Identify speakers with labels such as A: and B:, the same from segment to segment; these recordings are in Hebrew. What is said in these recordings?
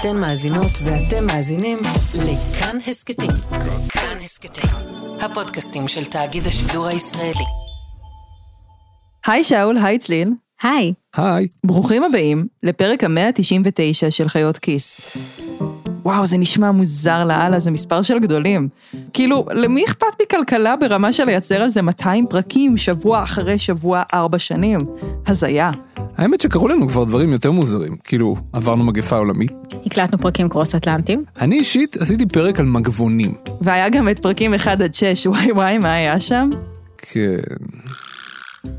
A: אתן מאזינות ואתם מאזינים לכאן הסכתים. כאן הסכתים, הפודקאסטים של תאגיד השידור הישראלי.
B: היי שאול, היי צליל.
C: היי.
D: היי.
B: ברוכים הבאים לפרק המאה ה-99 של חיות כיס. וואו, זה נשמע מוזר לאללה, זה מספר של גדולים. כאילו, למי אכפת מכלכלה ברמה של לייצר על זה 200 פרקים, שבוע אחרי שבוע, ארבע שנים? הזיה.
D: האמת שקרו לנו כבר דברים יותר מוזרים, כאילו, עברנו מגפה עולמית.
C: הקלטנו פרקים cross אטלנטיים.
D: אני אישית עשיתי פרק על מגבונים.
B: והיה גם את פרקים 1 עד 6, וואי וואי, מה היה שם?
D: כן.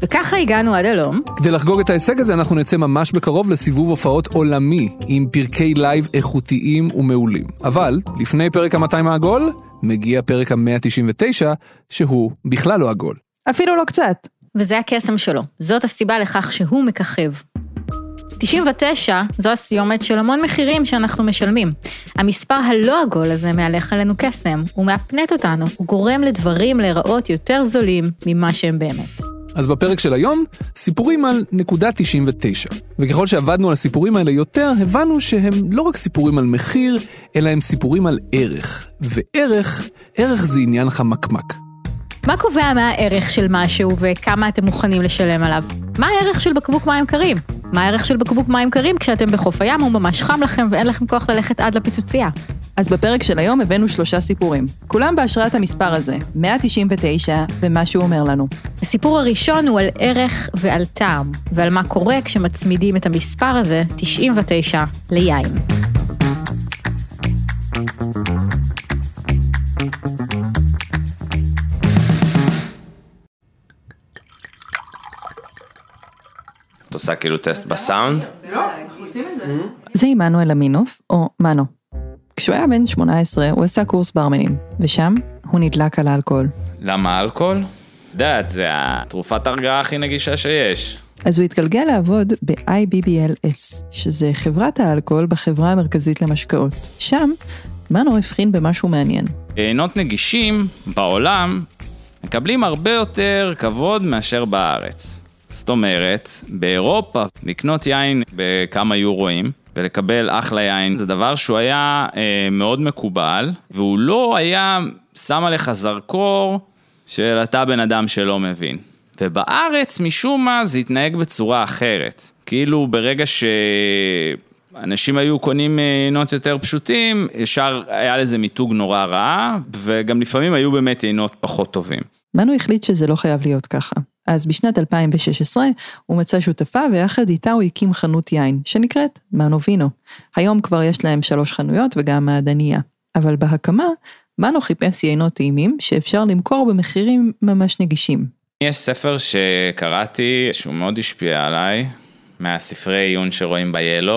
C: וככה הגענו עד הלום.
D: כדי לחגוג את ההישג הזה אנחנו נצא ממש בקרוב לסיבוב הופעות עולמי עם פרקי live איכותיים ומעולים. אבל לפני פרק ה-200 העגול, מגיע פרק ה-199 שהוא בכלל לא עגול.
B: אפילו לא קצת.
C: וזה הקסם שלו. זאת הסיבה לכך שהוא מככב. 99 זו הסיומת של המון מחירים שאנחנו משלמים. המספר הלא עגול הזה מהלך עלינו קסם, הוא מאפנט אותנו, הוא גורם לדברים להיראות יותר זולים ממה שהם באמת.
D: אז בפרק של היום, סיפורים על נקודה 99. וככל שעבדנו על הסיפורים האלה יותר, הבנו שהם לא רק סיפורים על מחיר, אלא הם סיפורים על ערך. וערך, ערך זה עניין חמקמק.
C: מה קובע מה הערך של משהו וכמה אתם מוכנים לשלם עליו? מה הערך של בקבוק מים קרים? מה הערך של בקבוק מים קרים כשאתם בחוף הים הוא ממש חם לכם ואין לכם כוח ללכת עד לפיצוצייה?
B: אז בפרק של היום הבאנו שלושה סיפורים, כולם בהשראת המספר הזה, 199, ומה שהוא אומר לנו.
C: הסיפור הראשון הוא על ערך ועל טעם, ועל מה קורה כשמצמידים את המספר הזה, 99, ליין.
E: עושה כאילו טסט בסאונד?
B: זה עמנואל אמינוף, או מנו. כשהוא היה בן 18, הוא עשה קורס ברמנים, ושם הוא נדלק על האלכוהול.
E: למה אלכוהול? יודעת, זה התרופת הרגעה הכי נגישה שיש.
B: אז הוא התגלגל לעבוד ב-IBBLS, שזה חברת האלכוהול בחברה המרכזית למשקאות. שם, מנו הבחין במשהו מעניין.
E: עינות נגישים בעולם מקבלים הרבה יותר כבוד מאשר בארץ. זאת אומרת, באירופה לקנות יין בכמה יורואים ולקבל אחלה יין זה דבר שהוא היה אה, מאוד מקובל, והוא לא היה שם עליך זרקור של אתה בן אדם שלא מבין. ובארץ משום מה זה התנהג בצורה אחרת. כאילו ברגע שאנשים היו קונים עינות יותר פשוטים, ישר היה לזה מיתוג נורא רע, וגם לפעמים היו באמת עינות פחות טובים.
B: מנו החליט שזה לא חייב להיות ככה. אז בשנת 2016 הוא מצא שותפה ויחד איתה הוא הקים חנות יין, שנקראת מנו וינו. היום כבר יש להם שלוש חנויות וגם מעדניה. אבל בהקמה, מנו חיפש יינות טעימים שאפשר למכור במחירים ממש נגישים.
E: יש ספר שקראתי שהוא מאוד השפיע עליי, מהספרי עיון שרואים ב-Yellow,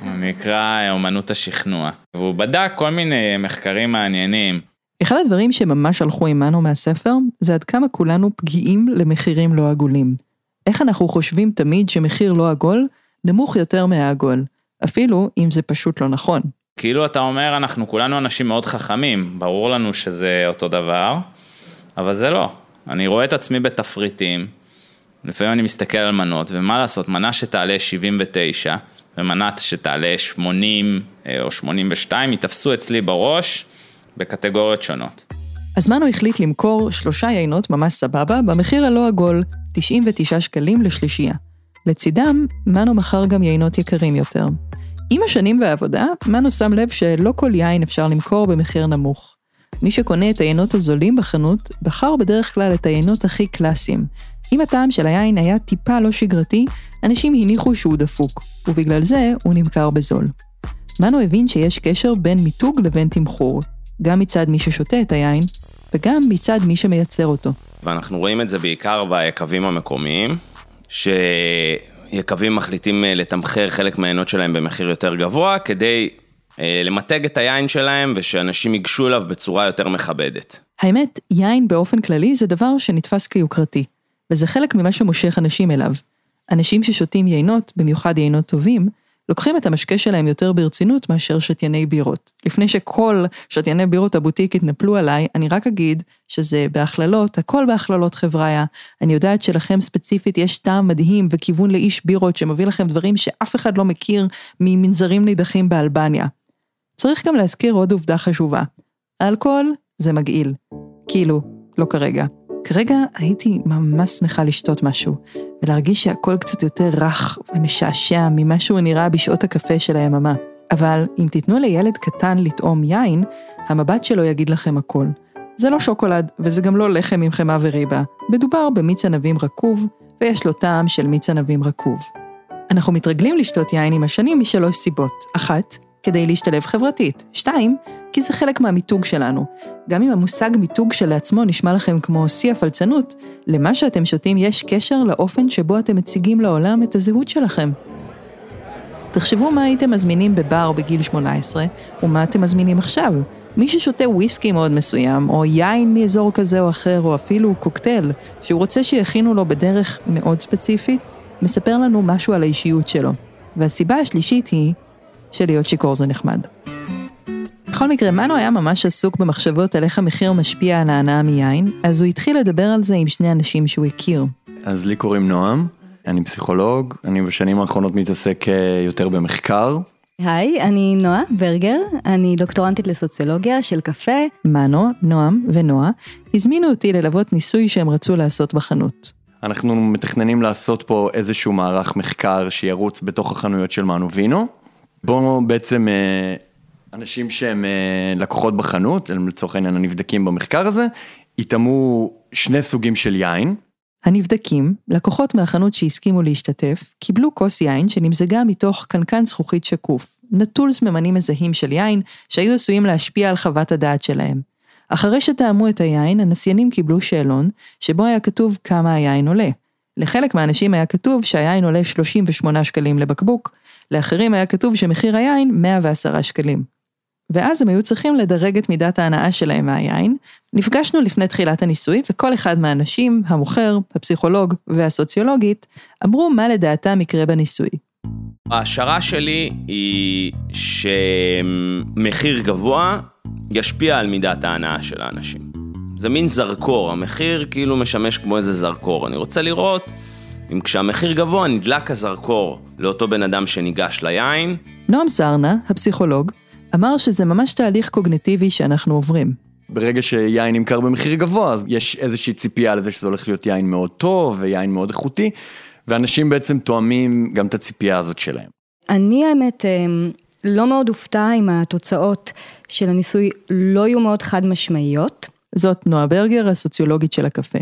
E: הוא נקרא אומנות השכנוע. והוא בדק כל מיני מחקרים מעניינים.
B: אחד הדברים שממש הלכו עמנו מהספר, זה עד כמה כולנו פגיעים למחירים לא עגולים. איך אנחנו חושבים תמיד שמחיר לא עגול נמוך יותר מהעגול, אפילו אם זה פשוט לא נכון.
E: כאילו אתה אומר, אנחנו כולנו אנשים מאוד חכמים, ברור לנו שזה אותו דבר, אבל זה לא. אני רואה את עצמי בתפריטים, לפעמים אני מסתכל על מנות, ומה לעשות, מנה שתעלה 79, ומנה שתעלה 80 או 82, ייתפסו אצלי בראש. בקטגוריות שונות.
B: אז מנו החליט למכור שלושה יינות ממש סבבה במחיר הלא עגול, 99 שקלים לשלישייה. לצידם, מנו מכר גם יינות יקרים יותר. עם השנים והעבודה, מנו שם לב שלא כל יין אפשר למכור במחיר נמוך. מי שקונה את היינות הזולים בחנות, בחר בדרך כלל את היינות הכי קלאסיים. אם הטעם של היין היה טיפה לא שגרתי, אנשים הניחו שהוא דפוק, ובגלל זה הוא נמכר בזול. מנו הבין שיש קשר בין מיתוג לבין תמחור, גם מצד מי ששותה את היין, וגם מצד מי שמייצר אותו.
E: ואנחנו רואים את זה בעיקר ביקבים המקומיים, שיקבים מחליטים לתמחר חלק מהעינות שלהם במחיר יותר גבוה, כדי למתג את היין שלהם ושאנשים ייגשו אליו בצורה יותר מכבדת.
B: האמת, יין באופן כללי זה דבר שנתפס כיוקרתי, וזה חלק ממה שמושך אנשים אליו. אנשים ששותים יינות, במיוחד יינות טובים, לוקחים את המשקה שלהם יותר ברצינות מאשר שתייני בירות. לפני שכל שתייני בירות הבוטיק יתנפלו עליי, אני רק אגיד שזה בהכללות, הכל בהכללות חבריה. אני יודעת שלכם ספציפית יש טעם מדהים וכיוון לאיש בירות שמביא לכם דברים שאף אחד לא מכיר ממנזרים נידחים באלבניה. צריך גם להזכיר עוד עובדה חשובה. האלכוהול זה מגעיל. כאילו, לא כרגע. כרגע הייתי ממש שמחה לשתות משהו, ולהרגיש שהכל קצת יותר רך ומשעשע ממה שהוא נראה בשעות הקפה של היממה. אבל אם תיתנו לילד קטן לטעום יין, המבט שלו יגיד לכם הכל. זה לא שוקולד, וזה גם לא לחם עם חמאה וריבה. מדובר במיץ ענבים רקוב, ויש לו טעם של מיץ ענבים רקוב. אנחנו מתרגלים לשתות יין עם השנים משלוש סיבות. אחת, כדי להשתלב חברתית. שתיים, כי זה חלק מהמיתוג שלנו. גם אם המושג מיתוג שלעצמו נשמע לכם כמו שיא הפלצנות, למה שאתם שותים יש קשר לאופן שבו אתם מציגים לעולם את הזהות שלכם. תחשבו מה הייתם מזמינים בבר בגיל 18, ומה אתם מזמינים עכשיו. מי ששותה וויסקי מאוד מסוים, או יין מאזור כזה או אחר, או אפילו קוקטייל, שהוא רוצה שיכינו לו בדרך מאוד ספציפית, מספר לנו משהו על האישיות שלו. והסיבה השלישית היא שלהיות שיכור זה נחמד. בכל מקרה, מנו היה ממש עסוק במחשבות על איך המחיר משפיע על ההנאה מיין, אז הוא התחיל לדבר על זה עם שני אנשים שהוא הכיר.
F: אז לי קוראים נועם, אני פסיכולוג, אני בשנים האחרונות מתעסק אה, יותר במחקר.
G: היי, אני נועה ברגר, אני דוקטורנטית לסוציולוגיה של קפה.
B: מנו, נועם ונועה הזמינו אותי ללוות ניסוי שהם רצו לעשות בחנות.
F: אנחנו מתכננים לעשות פה איזשהו מערך מחקר שירוץ בתוך החנויות של מנו וינו. בו בעצם אה, אנשים שהם אה, לקוחות בחנות, לצורך העניין הנבדקים במחקר הזה, יטעמו שני סוגים של יין.
B: הנבדקים, לקוחות מהחנות שהסכימו להשתתף, קיבלו כוס יין שנמזגה מתוך קנקן זכוכית שקוף, נטול סממנים מזהים של יין שהיו עשויים להשפיע על חוות הדעת שלהם. אחרי שטעמו את היין, הנסיינים קיבלו שאלון, שבו היה כתוב כמה היין עולה. לחלק מהאנשים היה כתוב שהיין עולה 38 שקלים לבקבוק, לאחרים היה כתוב שמחיר היין 110 שקלים. ואז הם היו צריכים לדרג את מידת ההנאה שלהם מהיין. נפגשנו לפני תחילת הניסוי, וכל אחד מהאנשים, המוכר, הפסיכולוג והסוציולוגית, אמרו מה לדעתם יקרה בניסוי.
E: ההשערה שלי היא שמחיר גבוה ישפיע על מידת ההנאה של האנשים. זה מין זרקור, המחיר כאילו משמש כמו איזה זרקור. אני רוצה לראות אם כשהמחיר גבוה נדלק הזרקור לאותו בן אדם שניגש ליין.
B: נועם סרנה, הפסיכולוג, אמר שזה ממש תהליך קוגנטיבי שאנחנו עוברים.
F: ברגע שיין נמכר במחיר גבוה, אז יש איזושהי ציפייה לזה שזה הולך להיות יין מאוד טוב ויין מאוד איכותי, ואנשים בעצם תואמים גם את הציפייה הזאת שלהם.
G: אני האמת אמ, לא מאוד הופתע אם התוצאות של הניסוי לא יהיו מאוד חד משמעיות.
B: זאת נועה ברגר, הסוציולוגית של הקפה.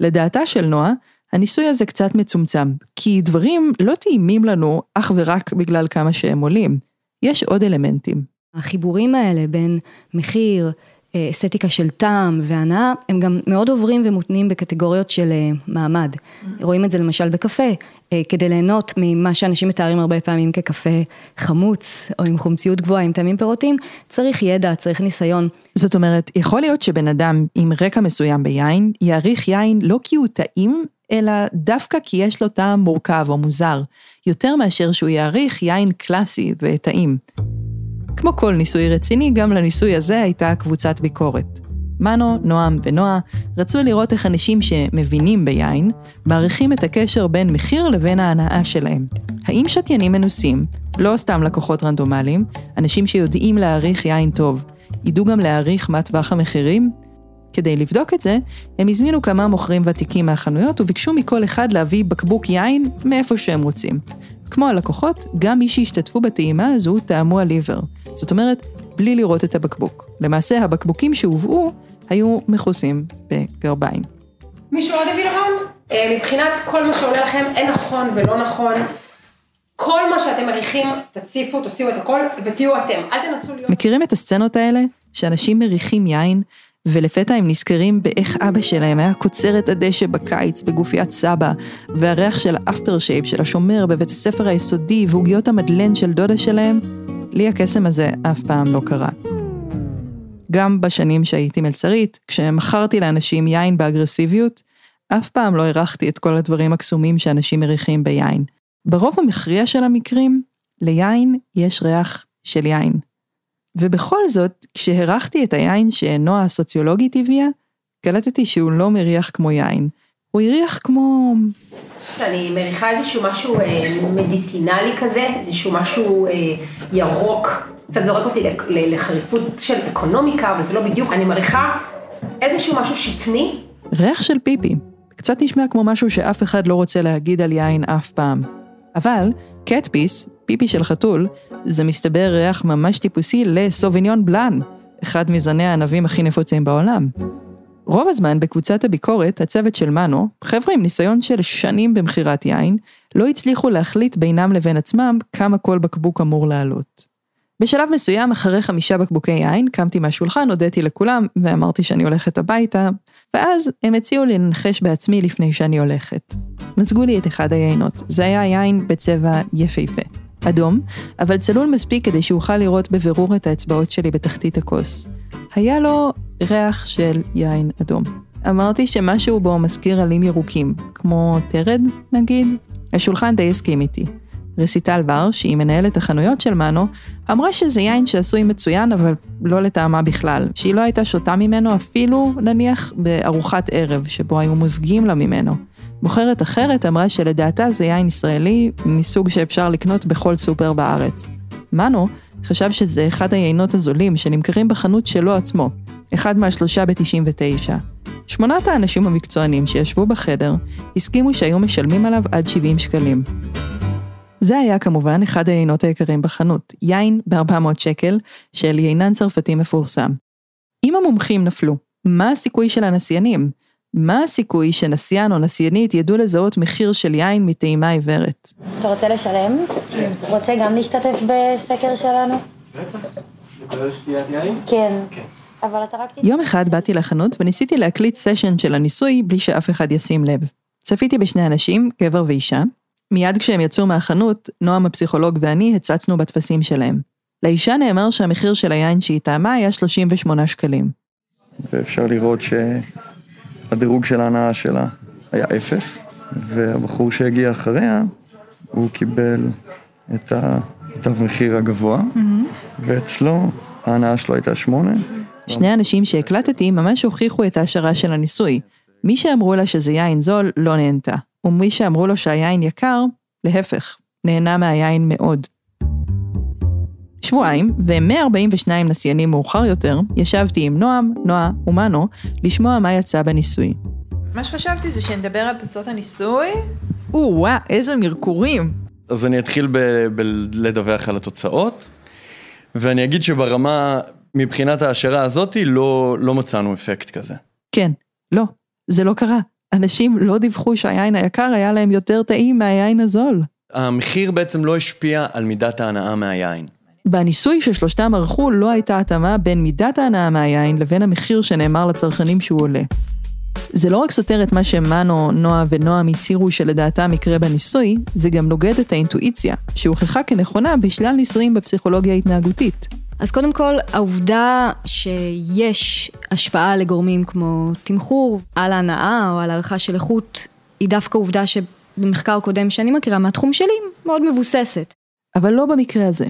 B: לדעתה של נועה, הניסוי הזה קצת מצומצם, כי דברים לא טעימים לנו אך ורק בגלל כמה שהם עולים. יש עוד אלמנטים.
G: החיבורים האלה בין מחיר, אה, אסתטיקה של טעם והנאה, הם גם מאוד עוברים ומותנים בקטגוריות של אה, מעמד. רואים את זה למשל בקפה, אה, כדי ליהנות ממה שאנשים מתארים הרבה פעמים כקפה חמוץ, או עם חומציות גבוהה, עם טעמים פירותיים, צריך ידע, צריך ניסיון.
B: זאת אומרת, יכול להיות שבן אדם עם רקע מסוים ביין, יעריך יין לא כי הוא טעים, אלא דווקא כי יש לו טעם מורכב או מוזר, יותר מאשר שהוא יעריך יין קלאסי וטעים. כמו כל ניסוי רציני, גם לניסוי הזה הייתה קבוצת ביקורת. מנו, נועם ונועה רצו לראות איך אנשים שמבינים ביין, מעריכים את הקשר בין מחיר לבין ההנאה שלהם. האם שתיינים מנוסים, לא סתם לקוחות רנדומליים, אנשים שיודעים להעריך יין טוב, ידעו גם להעריך מה טווח המחירים? כדי לבדוק את זה, הם הזמינו כמה מוכרים ותיקים מהחנויות וביקשו מכל אחד להביא בקבוק יין מאיפה שהם רוצים. כמו הלקוחות, גם מי שהשתתפו בטעימה הזו טעמו עיוור. זאת אומרת, בלי לראות את הבקבוק. למעשה, הבקבוקים שהובאו היו מכוסים בגרביים.
H: מישהו עוד הביא לבן? אה, מבחינת כל מה שעולה לכם, אין נכון ולא נכון. כל מה שאתם מריחים, תציפו, תוציאו את הכל ותהיו אתם. אל תנסו להיות...
B: מכירים את הסצנות האלה? שאנשים מריחים יין, ולפתע הם נזכרים באיך אבא שלהם היה קוצר את הדשא בקיץ בגופיית סבא, והריח של האפטר שייב של השומר בבית הספר היסודי ועוגיות המדלן של דודה שלהם, לי הקסם הזה אף פעם לא קרה. גם בשנים שהייתי מלצרית, כשמכרתי לאנשים יין באגרסיביות, אף פעם לא הרחתי את כל הדברים הקסומים שאנשים מריחים ביין. ברוב המכריע של המקרים, ליין יש ריח של יין. ובכל זאת, כשהרחתי את היין שנועה הסוציולוגית הביאה, קלטתי שהוא לא מריח כמו יין. הוא הריח כמו...
H: אני מריחה איזשהו משהו אה, מדיסינלי כזה, איזשהו משהו אה, ירוק, קצת זורק אותי לחריפות של אקונומיקה, אבל זה לא בדיוק, אני מריחה איזשהו משהו שתני,
B: ריח של פיפי. קצת נשמע כמו משהו שאף אחד לא רוצה להגיד על יין אף פעם. אבל, קטפיס, פיפי של חתול, זה מסתבר ריח ממש טיפוסי לסוביניון בלאן, אחד מזני הענבים הכי נפוצים בעולם. רוב הזמן בקבוצת הביקורת, הצוות של מנו, חבר'ה עם ניסיון של שנים במכירת יין, לא הצליחו להחליט בינם לבין עצמם כמה כל בקבוק אמור לעלות. בשלב מסוים, אחרי חמישה בקבוקי יין, קמתי מהשולחן, הודיתי לכולם, ואמרתי שאני הולכת הביתה, ואז הם הציעו לי לנחש בעצמי לפני שאני הולכת. מזגו לי את אחד היינות, זה היה יין בצבע יפהפה. אדום, אבל צלול מספיק כדי שאוכל לראות בבירור את האצבעות שלי בתחתית הכוס. היה לו ריח של יין אדום. אמרתי שמשהו בו מזכיר עלים ירוקים, כמו תרד, נגיד. השולחן די הסכים איתי. רסיטל בר, שהיא מנהלת החנויות של מנו, אמרה שזה יין שעשוי מצוין, אבל לא לטעמה בכלל. שהיא לא הייתה שותה ממנו אפילו, נניח, בארוחת ערב, שבו היו מוזגים לה ממנו. מוכרת אחרת אמרה שלדעתה זה יין ישראלי מסוג שאפשר לקנות בכל סופר בארץ. מנו חשב שזה אחד היינות הזולים שנמכרים בחנות שלו עצמו, אחד מהשלושה ב-99. שמונת האנשים המקצוענים שישבו בחדר הסכימו שהיו משלמים עליו עד 70 שקלים. זה היה כמובן אחד היינות היקרים בחנות, יין ב-400 שקל של יינן צרפתי מפורסם. אם המומחים נפלו, מה הסיכוי של הנסיינים? מה הסיכוי שנסיין או נסיינית ידעו לזהות מחיר של יין מטעימה עיוורת?
I: אתה רוצה לשלם? רוצה גם להשתתף בסקר שלנו?
F: שתיית יין?
I: כן. אבל אתה רק...
B: יום אחד באתי לחנות וניסיתי להקליט סשן של הניסוי בלי שאף אחד ישים לב. צפיתי בשני אנשים, גבר ואישה. מיד כשהם יצאו מהחנות, נועם הפסיכולוג ואני הצצנו בטפסים שלהם. לאישה נאמר שהמחיר של היין שהיא טעמה היה 38 שקלים.
F: ואפשר לראות שהדירוג של ההנאה שלה היה אפס, והבחור שהגיע אחריה, הוא קיבל את התו מחיר הגבוה, ואצלו ההנאה שלו הייתה שמונה.
B: שני האנשים שהקלטתי ממש הוכיחו את ההשערה של הניסוי. מי שאמרו לה שזה יין זול, לא נהנתה. ומי שאמרו לו שהיין יקר, להפך, נהנה מהיין מאוד. שבועיים, ו-142 נסיינים מאוחר יותר, ישבתי עם נועם, נועה ומנו לשמוע מה יצא בניסוי. מה שחשבתי זה שנדבר על תוצאות הניסוי. או-אה, איזה מרקורים.
F: אז אני אתחיל בלדווח על התוצאות, ואני אגיד שברמה, מבחינת ההשערה הזאתי, לא, לא מצאנו אפקט כזה.
B: כן, לא, זה לא קרה. אנשים לא דיווחו שהיין היקר היה להם יותר טעים מהיין הזול.
F: המחיר בעצם לא השפיע על מידת ההנאה מהיין.
B: בניסוי ששלושתם ערכו לא הייתה התאמה בין מידת ההנאה מהיין לבין המחיר שנאמר לצרכנים שהוא עולה. זה לא רק סותר את מה שמנו, נועה ונועם הצהירו שלדעתם יקרה בניסוי, זה גם נוגד את האינטואיציה, שהוכחה כנכונה בשלל ניסויים בפסיכולוגיה התנהגותית.
G: אז קודם כל, העובדה שיש השפעה לגורמים כמו תמחור על ההנאה או על הערכה של איכות, היא דווקא עובדה שבמחקר קודם שאני מכירה מהתחום שלי, מאוד מבוססת.
B: אבל לא במקרה הזה.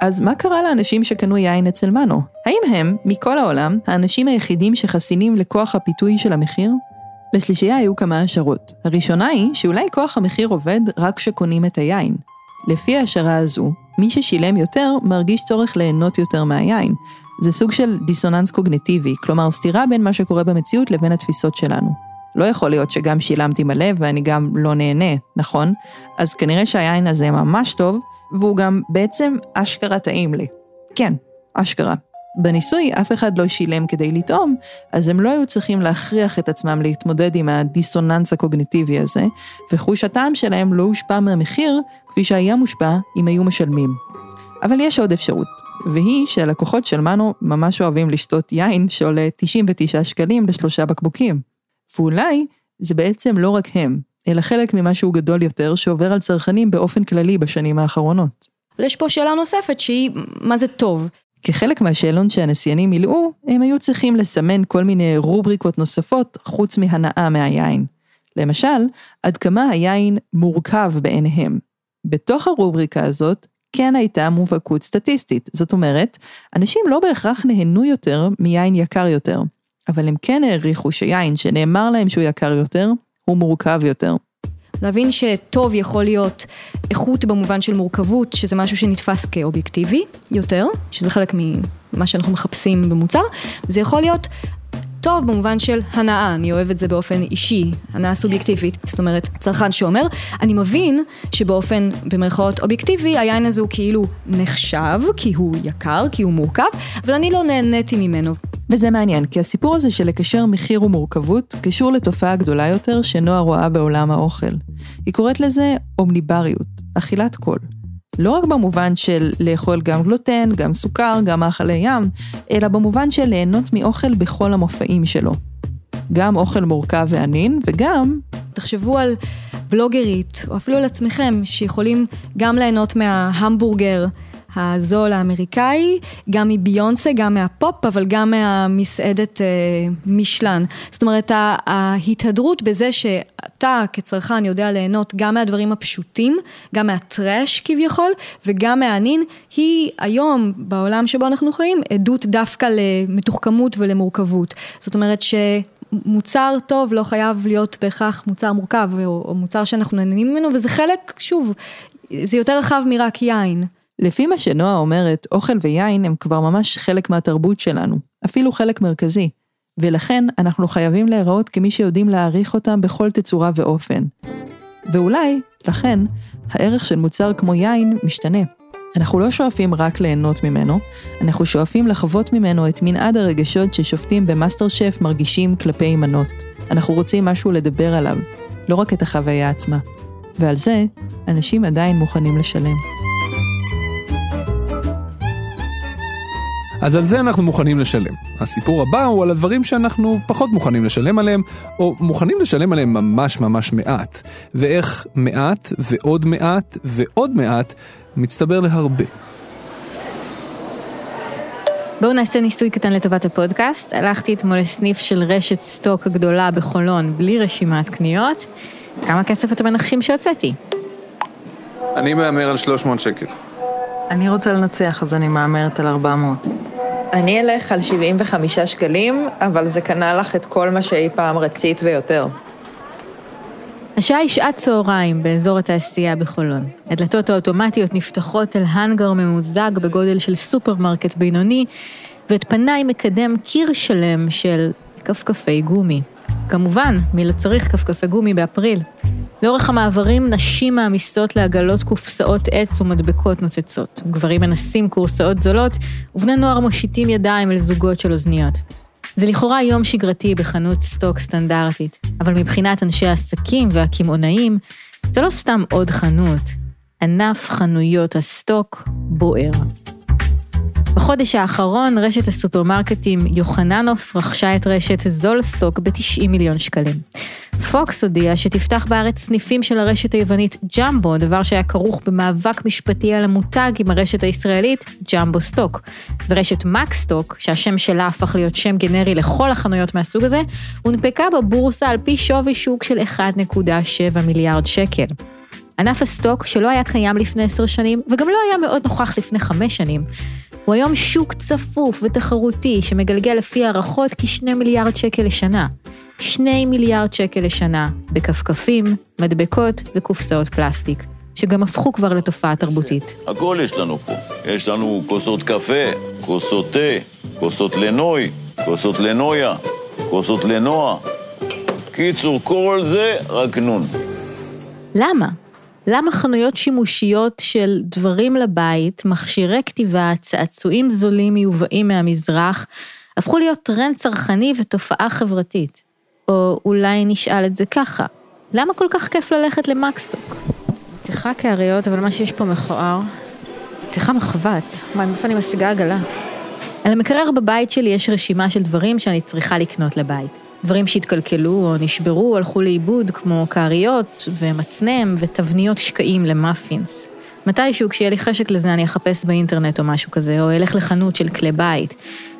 B: אז מה קרה לאנשים שקנו יין אצל מנו? האם הם, מכל העולם, האנשים היחידים שחסינים לכוח הפיתוי של המחיר? לשלישייה היו כמה השערות. הראשונה היא שאולי כוח המחיר עובד רק כשקונים את היין. לפי ההשערה הזו, מי ששילם יותר מרגיש צורך ליהנות יותר מהיין. זה סוג של דיסוננס קוגניטיבי, כלומר סתירה בין מה שקורה במציאות לבין התפיסות שלנו. לא יכול להיות שגם שילמתי מלא ואני גם לא נהנה, נכון? אז כנראה שהיין הזה ממש טוב, והוא גם בעצם אשכרה טעים לי. כן, אשכרה. בניסוי אף אחד לא שילם כדי לטעום, אז הם לא היו צריכים להכריח את עצמם להתמודד עם הדיסוננס הקוגניטיבי הזה, וחוש הטעם שלהם לא הושפע מהמחיר, כפי שהיה מושפע אם היו משלמים. אבל יש עוד אפשרות, והיא שהלקוחות של מנו ממש אוהבים לשתות יין שעולה 99 שקלים לשלושה בקבוקים. ואולי זה בעצם לא רק הם, אלא חלק ממשהו גדול יותר שעובר על צרכנים באופן כללי בשנים האחרונות.
G: אבל יש פה שאלה נוספת שהיא, מה זה טוב?
B: כחלק מהשאלון שהנסיינים מילאו, הם היו צריכים לסמן כל מיני רובריקות נוספות חוץ מהנאה מהיין. למשל, עד כמה היין מורכב בעיניהם. בתוך הרובריקה הזאת כן הייתה מובהקות סטטיסטית. זאת אומרת, אנשים לא בהכרח נהנו יותר מיין יקר יותר, אבל הם כן העריכו שיין שנאמר להם שהוא יקר יותר, הוא מורכב יותר.
G: להבין שטוב יכול להיות איכות במובן של מורכבות, שזה משהו שנתפס כאובייקטיבי יותר, שזה חלק ממה שאנחנו מחפשים במוצר, וזה יכול להיות טוב במובן של הנאה, אני אוהב את זה באופן אישי, הנאה סובייקטיבית, זאת אומרת, צרכן שאומר, אני מבין שבאופן, במרכאות אובייקטיבי, היין הזה הוא כאילו נחשב, כי הוא יקר, כי הוא מורכב, אבל אני לא נהניתי ממנו.
B: וזה מעניין, כי הסיפור הזה של לקשר מחיר ומורכבות קשור לתופעה גדולה יותר שנועה רואה בעולם האוכל. היא קוראת לזה אומניבריות, אכילת קול. לא רק במובן של לאכול גם גלוטן, גם סוכר, גם מאכלי ים, אלא במובן של ליהנות מאוכל בכל המופעים שלו. גם אוכל מורכב וענין, וגם...
G: תחשבו על בלוגרית, או אפילו על עצמכם, שיכולים גם ליהנות מההמבורגר. הזול האמריקאי, גם מביונסה, גם מהפופ, אבל גם מהמסעדת אה, משלן. זאת אומרת, ההתהדרות בזה שאתה כצרכן יודע ליהנות גם מהדברים הפשוטים, גם מהטראש כביכול, וגם מהענין, היא היום, בעולם שבו אנחנו חיים, עדות דווקא למתוחכמות ולמורכבות. זאת אומרת ש... מוצר טוב לא חייב להיות בהכרח מוצר מורכב או, או מוצר שאנחנו נהנים ממנו וזה חלק, שוב, זה יותר רחב מרק יין.
B: לפי מה שנועה אומרת, אוכל ויין הם כבר ממש חלק מהתרבות שלנו, אפילו חלק מרכזי, ולכן אנחנו חייבים להיראות כמי שיודעים להעריך אותם בכל תצורה ואופן. ואולי, לכן, הערך של מוצר כמו יין משתנה. אנחנו לא שואפים רק ליהנות ממנו, אנחנו שואפים לחוות ממנו את מנעד הרגשות ששופטים במאסטר שף מרגישים כלפי מנות. אנחנו רוצים משהו לדבר עליו, לא רק את החוויה עצמה. ועל זה, אנשים עדיין מוכנים לשלם.
D: אז על זה אנחנו מוכנים לשלם. הסיפור הבא הוא על הדברים שאנחנו פחות מוכנים לשלם עליהם, או מוכנים לשלם עליהם ממש ממש מעט. ואיך מעט ועוד מעט ועוד מעט מצטבר להרבה.
C: בואו נעשה ניסוי קטן לטובת הפודקאסט. הלכתי אתמול לסניף של רשת סטוק הגדולה בחולון, בלי רשימת קניות. כמה כסף אתם מנחשים שהוצאתי?
D: אני מהמר על 300 שקל.
B: אני רוצה לנצח, אז אני מהמרת על 400. אני אלך על 75 שקלים, אבל זה קנה לך את כל מה שאי פעם רצית ויותר.
C: השעה היא שעת צהריים באזור התעשייה בחולון. הדלתות האוטומטיות נפתחות אל האנגר ממוזג בגודל של סופרמרקט בינוני, ואת פניי מקדם קיר שלם של כפכפי גומי. כמובן, מי לא צריך כפכפי גומי באפריל? לאורך המעברים נשים מעמיסות לעגלות קופסאות עץ ומדבקות נוצצות. גברים מנסים כורסאות זולות, ובני נוער מושיטים ידיים אל זוגות של אוזניות. זה לכאורה יום שגרתי בחנות סטוק סטנדרטית, אבל מבחינת אנשי העסקים והקמעונאים, זה לא סתם עוד חנות, ענף חנויות הסטוק בוער. בחודש האחרון רשת הסופרמרקטים יוחננוף רכשה את רשת זולסטוק ב-90 מיליון שקלים. פוקס הודיעה שתפתח בארץ סניפים של הרשת היוונית ג'מבו, דבר שהיה כרוך במאבק משפטי על המותג עם הרשת הישראלית ג'מבו סטוק. ורשת מקסטוק, שהשם שלה הפך להיות שם גנרי לכל החנויות מהסוג הזה, הונפקה בבורסה על פי שווי שוק של 1.7 מיליארד שקל. ענף הסטוק, שלא היה קיים לפני עשר שנים, וגם לא היה מאוד נוכח לפני חמש שנים, הוא היום שוק צפוף ותחרותי שמגלגל לפי הערכות כ-2 מיליארד שקל לשנה. 2 מיליארד שקל לשנה בכפכפים, מדבקות וקופסאות פלסטיק, שגם הפכו כבר לתופעה תרבותית.
J: הכל יש לנו פה. יש לנו כוסות קפה, כוסות תה, כוסות לנוי, כוסות לנויה, כוסות לנועה. קיצור, כל זה רק נון.
C: למה? למה חנויות שימושיות של דברים לבית, מכשירי כתיבה, צעצועים זולים מיובאים מהמזרח, הפכו להיות טרנד צרכני ותופעה חברתית? או אולי נשאל את זה ככה, למה כל כך כיף ללכת למקסטוק? צריכה כאריות, אבל מה שיש פה מכוער. צריכה מחבת. מה, מאיפה אני משיגה עגלה? על המקרר בבית שלי יש רשימה של דברים שאני צריכה לקנות לבית. דברים שהתקלקלו או נשברו הלכו לאיבוד, כמו כריות ומצנם ותבניות שקעים למאפינס. מתישהו כשיהיה לי חשק לזה אני אחפש באינטרנט או משהו כזה, או אלך לחנות של כלי בית.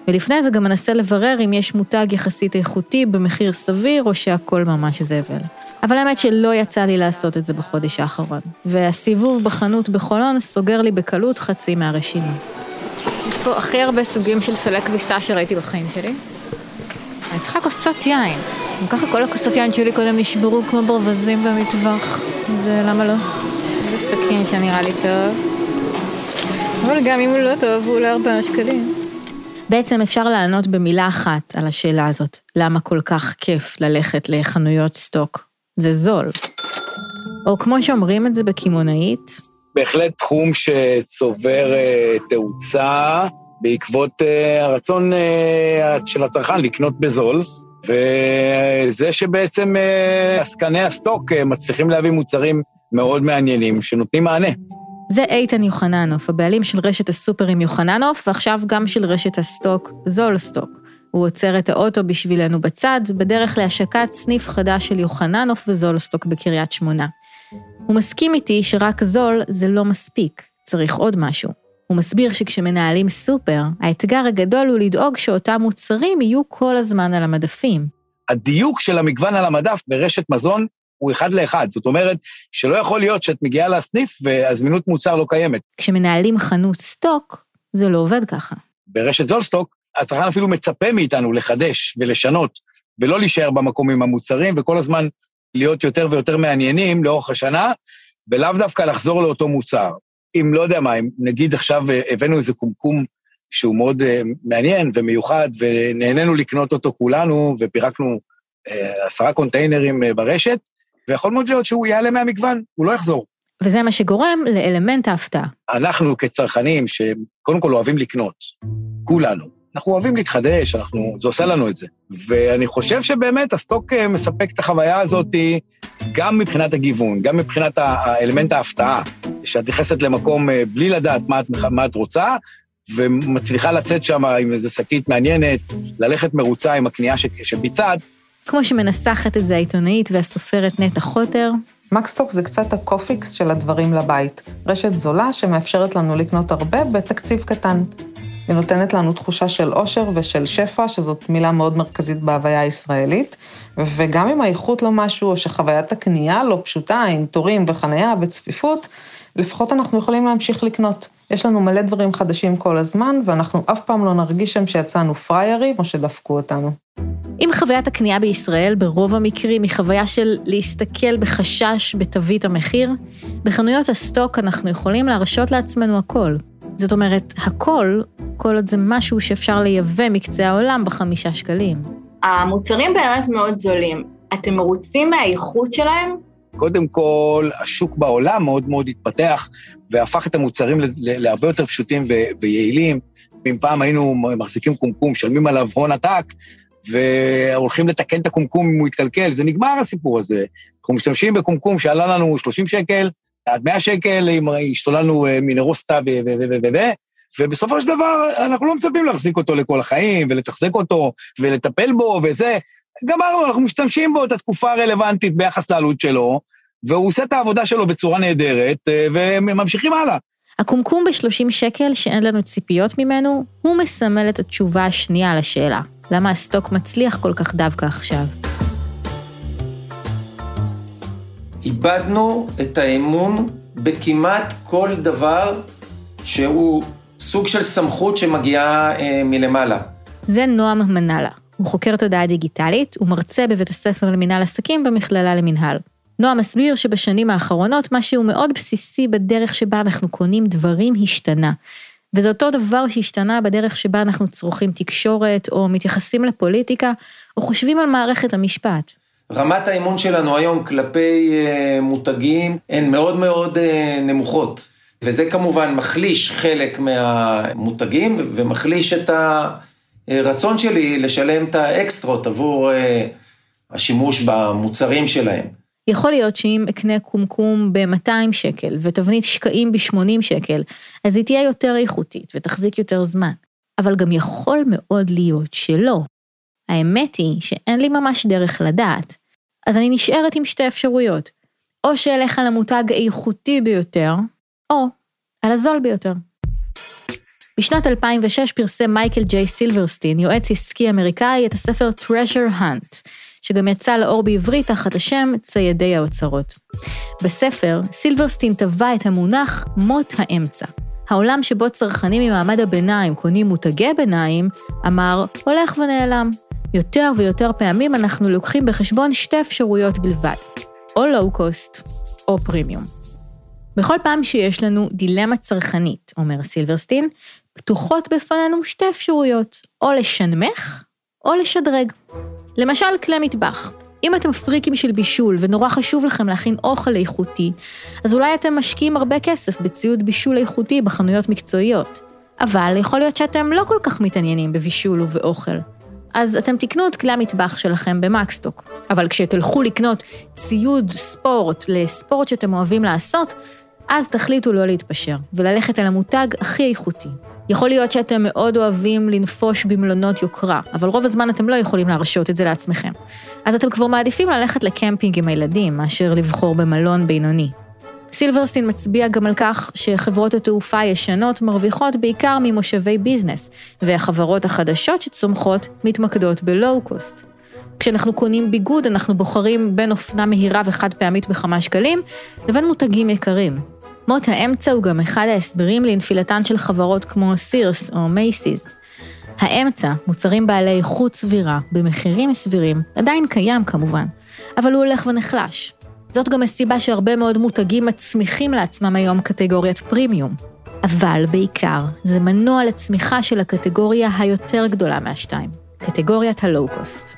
C: ולפני זה גם אנסה לברר אם יש מותג יחסית איכותי במחיר סביר או שהכל ממש זבל. אבל האמת שלא יצא לי לעשות את זה בחודש האחרון, והסיבוב בחנות בחולון סוגר לי בקלות חצי מהרשימה. יש פה הכי הרבה סוגים של סולי כביסה שראיתי בחיים שלי. אני צריכה כוסות יין. גם ככה כל הכוסות יין שלי קודם נשברו כמו ברווזים במטווח. אז למה לא? איזה סכין שנראה לי טוב. אבל גם אם הוא לא טוב, הוא עולה ארבעה שקלים. בעצם אפשר לענות במילה אחת על השאלה הזאת, למה כל כך כיף ללכת לחנויות סטוק? זה זול. או כמו שאומרים את זה בקמעונאית,
K: בהחלט תחום שצובר אה, תאוצה בעקבות אה, הרצון אה, של הצרכן לקנות בזול, וזה שבעצם אה, עסקי הסטוק אה, מצליחים להביא מוצרים מאוד מעניינים שנותנים מענה.
C: זה איתן יוחננוף, הבעלים של רשת הסופרים יוחננוף, ועכשיו גם של רשת הסטוק זול סטוק. הוא עוצר את האוטו בשבילנו בצד, בדרך להשקת סניף חדש של יוחננוף וזולסטוק בקריית שמונה. הוא מסכים איתי שרק זול זה לא מספיק, צריך עוד משהו. הוא מסביר שכשמנהלים סופר, האתגר הגדול הוא לדאוג שאותם מוצרים יהיו כל הזמן על המדפים.
K: הדיוק של המגוון על המדף ברשת מזון הוא אחד לאחד. זאת אומרת, שלא יכול להיות שאת מגיעה לסניף והזמינות מוצר לא קיימת.
C: כשמנהלים חנות סטוק, זה לא עובד ככה.
K: ברשת זולסטוק, הצרכן אפילו מצפה מאיתנו לחדש ולשנות, ולא להישאר במקום עם המוצרים, וכל הזמן להיות יותר ויותר מעניינים לאורך השנה, ולאו דווקא לחזור לאותו מוצר. אם לא יודע מה, אם נגיד עכשיו הבאנו איזה קומקום שהוא מאוד uh, מעניין ומיוחד, ונהנינו לקנות אותו כולנו, ופירקנו uh, עשרה קונטיינרים ברשת, ויכול מאוד להיות שהוא יעלה מהמגוון, הוא לא יחזור.
C: וזה מה שגורם לאלמנט ההפתעה.
K: אנחנו כצרכנים, שקודם כל אוהבים לקנות, כולנו, אנחנו אוהבים להתחדש, אנחנו, זה עושה לנו את זה. ואני חושב שבאמת הסטוק מספק את החוויה הזאת גם מבחינת הגיוון, גם מבחינת האלמנט ההפתעה, שאת נכנסת למקום בלי לדעת מה את, מה את רוצה, ומצליחה לצאת שם עם איזו שקית מעניינת, ללכת מרוצה עם הקנייה שביצעת.
C: כמו שמנסחת את זה העיתונאית והסופרת נטע חוטר.
B: מקסטוק זה קצת הקופיקס של הדברים לבית. רשת זולה שמאפשרת לנו לקנות הרבה בתקציב קטן. היא נותנת לנו תחושה של עושר ושל שפע, שזאת מילה מאוד מרכזית בהוויה הישראלית, וגם אם האיכות לא משהו, או שחוויית הקנייה לא פשוטה, עם תורים וחנייה וצפיפות, לפחות אנחנו יכולים להמשיך לקנות. יש לנו מלא דברים חדשים כל הזמן, ואנחנו אף פעם לא נרגיש שם שיצאנו פריירים או שדפקו אותנו.
C: אם חוויית הקנייה בישראל ברוב המקרים היא חוויה של להסתכל בחשש בתווית המחיר, בחנויות הסטוק אנחנו יכולים להרשות לעצמנו הכל. זאת אומרת, הכל, כל עוד זה משהו שאפשר לייבא מקצה העולם בחמישה שקלים.
L: המוצרים באמת מאוד זולים. אתם מרוצים מהאיכות שלהם?
K: קודם כל, השוק בעולם מאוד מאוד התפתח והפך את המוצרים להרבה יותר פשוטים ויעילים. אם פעם היינו מחזיקים קומקום, משלמים עליו הון עתק, והולכים לתקן את הקומקום אם הוא יתקלקל, זה נגמר הסיפור הזה. אנחנו משתמשים בקומקום שעלה לנו 30 שקל, עד 100 שקל, אם השתוללנו מינרוסטה ו... ו... ו... ו... ו... ובסופו של דבר, אנחנו לא מצפים להחזיק אותו לכל החיים, ולתחזק אותו, ולטפל בו, וזה. גמרנו, אנחנו משתמשים בו את התקופה הרלוונטית ביחס לעלות שלו, והוא עושה את העבודה שלו בצורה נהדרת, וממשיכים הלאה.
C: הקומקום ב-30 שקל שאין לנו ציפיות ממנו, הוא מסמל את התשובה השנייה לשאלה, למה הסטוק מצליח כל כך דווקא עכשיו.
M: איבדנו את האמון בכמעט כל דבר שהוא סוג של סמכות שמגיעה אה, מלמעלה.
C: זה נועם מנאלה. הוא חוקר תודעה דיגיטלית ומרצה בבית הספר למינהל עסקים במכללה למינהל. נועם מסביר שבשנים האחרונות משהו מאוד בסיסי בדרך שבה אנחנו קונים דברים השתנה. וזה אותו דבר שהשתנה בדרך שבה אנחנו צורכים תקשורת, או מתייחסים לפוליטיקה, או חושבים על מערכת המשפט.
M: רמת האמון שלנו היום כלפי uh, מותגים הן מאוד מאוד uh, נמוכות. וזה כמובן מחליש חלק מהמותגים ומחליש את הרצון שלי לשלם את האקסטרות עבור uh, השימוש במוצרים שלהם.
C: יכול להיות שאם אקנה קומקום ב-200 שקל ותבנית שקעים ב-80 שקל, אז היא תהיה יותר איכותית ותחזיק יותר זמן. אבל גם יכול מאוד להיות שלא. האמת היא שאין לי ממש דרך לדעת. אז אני נשארת עם שתי אפשרויות. או שאלך על המותג האיכותי ביותר, או על הזול ביותר. בשנת 2006 פרסם מייקל ג'יי סילברסטין, יועץ עסקי אמריקאי, את הספר Treasure Hunt, שגם יצא לאור בעברית תחת השם ציידי האוצרות. בספר, סילברסטין טבע את המונח מות האמצע. העולם שבו צרכנים ממעמד הביניים קונים מותגי ביניים, אמר, הולך ונעלם. יותר ויותר פעמים אנחנו לוקחים בחשבון שתי אפשרויות בלבד, או לואו-קוסט או פרימיום. בכל פעם שיש לנו דילמה צרכנית, אומר סילברסטין, פתוחות בפנינו שתי אפשרויות, או לשנמך או לשדרג. למשל, כלי מטבח. אם אתם פריקים של בישול ונורא חשוב לכם להכין אוכל איכותי, אז אולי אתם משקיעים הרבה כסף בציוד בישול איכותי בחנויות מקצועיות. אבל יכול להיות שאתם לא כל כך מתעניינים בבישול ובאוכל. אז אתם תקנו את כלי המטבח שלכם במקסטוק. אבל כשתלכו לקנות ציוד ספורט לספורט שאתם אוהבים לעשות, אז תחליטו לא להתפשר, וללכת על המותג הכי איכותי. יכול להיות שאתם מאוד אוהבים לנפוש במלונות יוקרה, אבל רוב הזמן אתם לא יכולים להרשות את זה לעצמכם. אז אתם כבר מעדיפים ללכת לקמפינג עם הילדים, מאשר לבחור במלון בינוני. סילברסטין מצביע גם על כך שחברות התעופה הישנות מרוויחות בעיקר ממושבי business, והחברות החדשות שצומחות מתמקדות בלואו-קוסט. כשאנחנו קונים ביגוד, אנחנו בוחרים בין אופנה מהירה וחד פעמית בכמה שקלים, לבין מותגים יקרים. מות האמצע הוא גם אחד ההסברים לנפילתן של חברות כמו סירס או מייסיס. האמצע, מוצרים בעלי איכות סבירה, במחירים סבירים, עדיין קיים כמובן, אבל הוא הולך ונחלש. זאת גם הסיבה שהרבה מאוד מותגים מצמיחים לעצמם היום קטגוריית פרימיום. אבל בעיקר, זה מנוע לצמיחה של הקטגוריה היותר גדולה מהשתיים, קטגוריית הלואו-קוסט.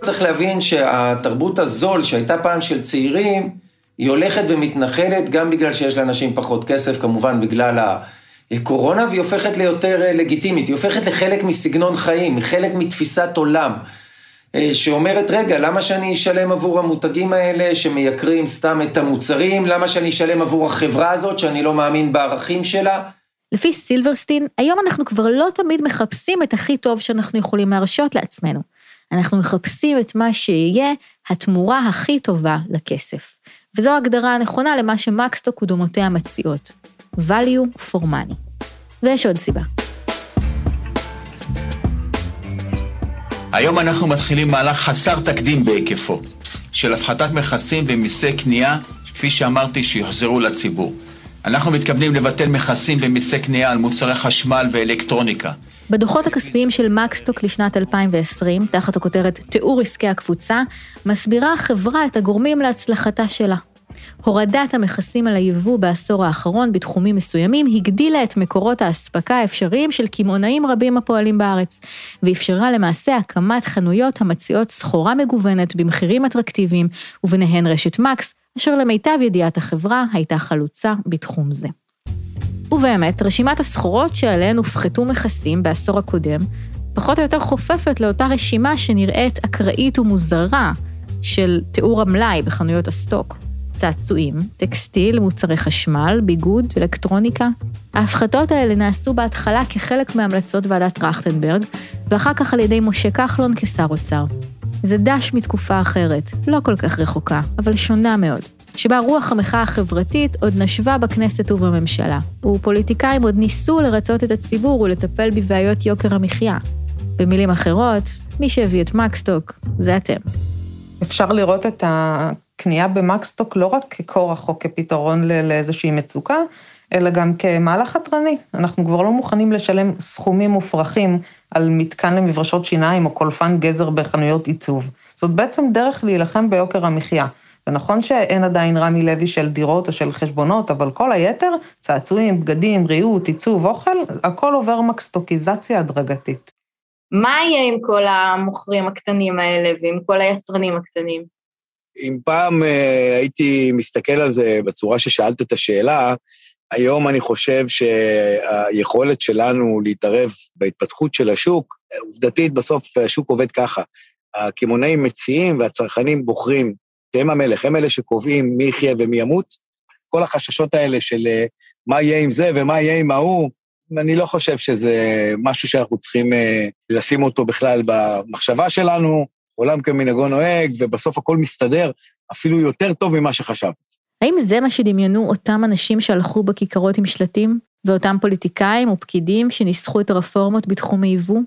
M: צריך להבין שהתרבות הזול שהייתה פעם של צעירים, היא הולכת ומתנחלת גם בגלל שיש לאנשים פחות כסף, כמובן בגלל הקורונה, והיא הופכת ליותר לגיטימית, היא הופכת לחלק מסגנון חיים, חלק מתפיסת עולם. אה, שאומרת, רגע, למה שאני אשלם עבור המותגים האלה שמייקרים סתם את המוצרים? למה שאני אשלם עבור החברה הזאת שאני לא מאמין בערכים שלה?
C: לפי סילברסטין, היום אנחנו כבר לא תמיד מחפשים את הכי טוב שאנחנו יכולים להרשות לעצמנו. אנחנו מחפשים את מה שיהיה התמורה הכי טובה לכסף. וזו ההגדרה הנכונה למה שמקסטוק ודומותיה מציעות. value for money. ויש עוד סיבה.
N: היום אנחנו מתחילים מהלך חסר תקדים בהיקפו, של הפחתת מכסים ומיסי קנייה, כפי שאמרתי, שיוחזרו לציבור. אנחנו מתכוונים לבטל מכסים ומיסי קנייה על מוצרי חשמל ואלקטרוניקה.
C: בדוחות הכספיים של מקסטוק לשנת 2020, תחת הכותרת תיאור עסקי הקבוצה, מסבירה החברה את הגורמים להצלחתה שלה. הורדת המכסים על היבוא בעשור האחרון בתחומים מסוימים הגדילה את מקורות האספקה האפשריים של קמעונאים רבים הפועלים בארץ, ואפשרה למעשה הקמת חנויות המציעות סחורה מגוונת במחירים אטרקטיביים, וביניהן רשת מקס, אשר למיטב ידיעת החברה הייתה חלוצה בתחום זה. ובאמת, רשימת הסחורות שעליהן הופחתו מכסים בעשור הקודם, פחות או יותר חופפת לאותה רשימה שנראית אקראית ומוזרה של תיאור המלאי בחנויות הסטוק. צעצועים, טקסטיל, מוצרי חשמל, ביגוד, אלקטרוניקה. ההפחתות האלה נעשו בהתחלה כחלק מהמלצות ועדת טרכטנברג, ואחר כך על ידי משה כחלון כשר אוצר. זה דש מתקופה אחרת, לא כל כך רחוקה, אבל שונה מאוד, שבה רוח המחאה החברתית עוד נשבה בכנסת ובממשלה, ופוליטיקאים עוד ניסו לרצות את הציבור ולטפל בבעיות יוקר המחיה. במילים אחרות, מי שהביא את מקסטוק זה אתם.
O: אפשר לראות את הקנייה במקסטוק לא רק ככורח או כפתרון לאיזושהי מצוקה, אלא גם כמהלך חתרני. אנחנו כבר לא מוכנים לשלם סכומים מופרכים על מתקן למברשות שיניים או קולפן גזר בחנויות עיצוב. זאת בעצם דרך להילחם ביוקר המחיה. ונכון שאין עדיין רמי לוי של דירות או של חשבונות, אבל כל היתר, צעצועים, בגדים, ריהוט, עיצוב, אוכל, הכל עובר מקסטוקיזציה הדרגתית.
L: מה יהיה עם כל המוכרים הקטנים האלה ועם כל היצרנים הקטנים?
K: אם פעם אה, הייתי מסתכל על זה בצורה ששאלת את השאלה, היום אני חושב שהיכולת שלנו להתערב בהתפתחות של השוק, עובדתית בסוף השוק עובד ככה. הקמעונאים מציעים והצרכנים בוחרים, שהם המלך, הם אלה שקובעים מי יחיה ומי ימות. כל החששות האלה של אה, מה יהיה עם זה ומה יהיה עם ההוא, אני לא חושב שזה משהו שאנחנו צריכים אה, לשים אותו בכלל במחשבה שלנו. עולם כמנהגו נוהג, ובסוף הכל מסתדר אפילו יותר טוב ממה שחשב.
C: האם זה מה שדמיינו אותם אנשים שהלכו בכיכרות עם שלטים, ואותם פוליטיקאים ופקידים שניסחו את הרפורמות בתחום היבוא?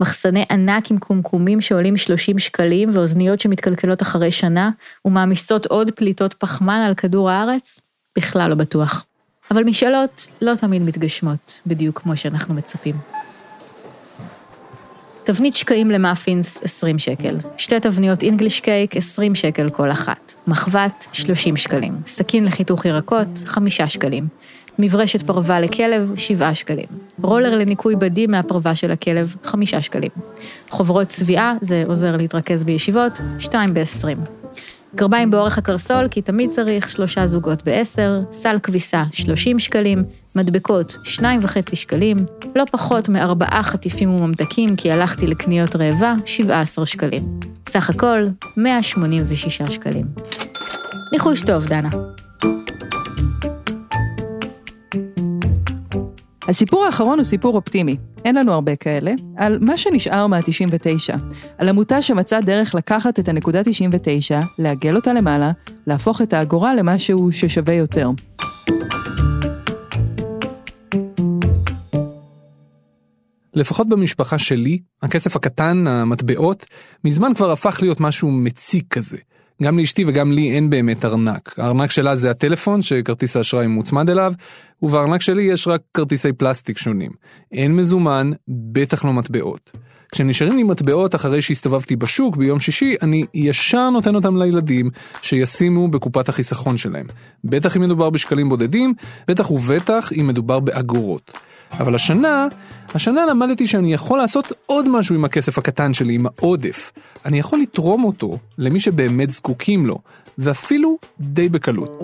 C: מחסני ענק עם קומקומים שעולים 30 שקלים ואוזניות שמתקלקלות אחרי שנה ומעמיסות עוד פליטות פחמן על כדור הארץ? בכלל לא בטוח. אבל משאלות לא תמיד מתגשמות, בדיוק כמו שאנחנו מצפים. תבנית שקעים למאפינס, 20 שקל. שתי תבניות אינגליש קייק, 20 שקל כל אחת. מחבת, 30 שקלים. סכין לחיתוך ירקות, 5 שקלים. מברשת פרווה לכלב, 7 שקלים. רולר לניקוי בדים מהפרווה של הכלב, 5 שקלים. חוברות צביעה, זה עוזר להתרכז בישיבות, 2 ב-20. גרביים באורך הקרסול, כי תמיד צריך שלושה זוגות בעשר, סל כביסה 30 שקלים, מדבקות 2.5 שקלים, לא פחות מארבעה חטיפים וממתקים, כי הלכתי לקניות רעבה, 17 שקלים. סך הכל, 186 שקלים. ניחוש טוב, דנה.
B: הסיפור האחרון הוא סיפור אופטימי, אין לנו הרבה כאלה, על מה שנשאר מה-99, על עמותה שמצאה דרך לקחת את הנקודה 99, לעגל אותה למעלה, להפוך את האגורה למשהו ששווה יותר.
D: לפחות במשפחה שלי, הכסף הקטן, המטבעות, מזמן כבר הפך להיות משהו מציק כזה. גם לאשתי וגם לי אין באמת ארנק. הארנק שלה זה הטלפון שכרטיס האשראי מוצמד אליו, ובארנק שלי יש רק כרטיסי פלסטיק שונים. אין מזומן, בטח לא מטבעות. כשנשארים לי מטבעות אחרי שהסתובבתי בשוק ביום שישי, אני ישר נותן אותם לילדים שישימו בקופת החיסכון שלהם. בטח אם מדובר בשקלים בודדים, בטח ובטח אם מדובר באגורות. אבל השנה, השנה למדתי שאני יכול לעשות עוד משהו עם הכסף הקטן שלי, עם העודף. אני יכול לתרום אותו למי שבאמת זקוקים לו, ואפילו די בקלות.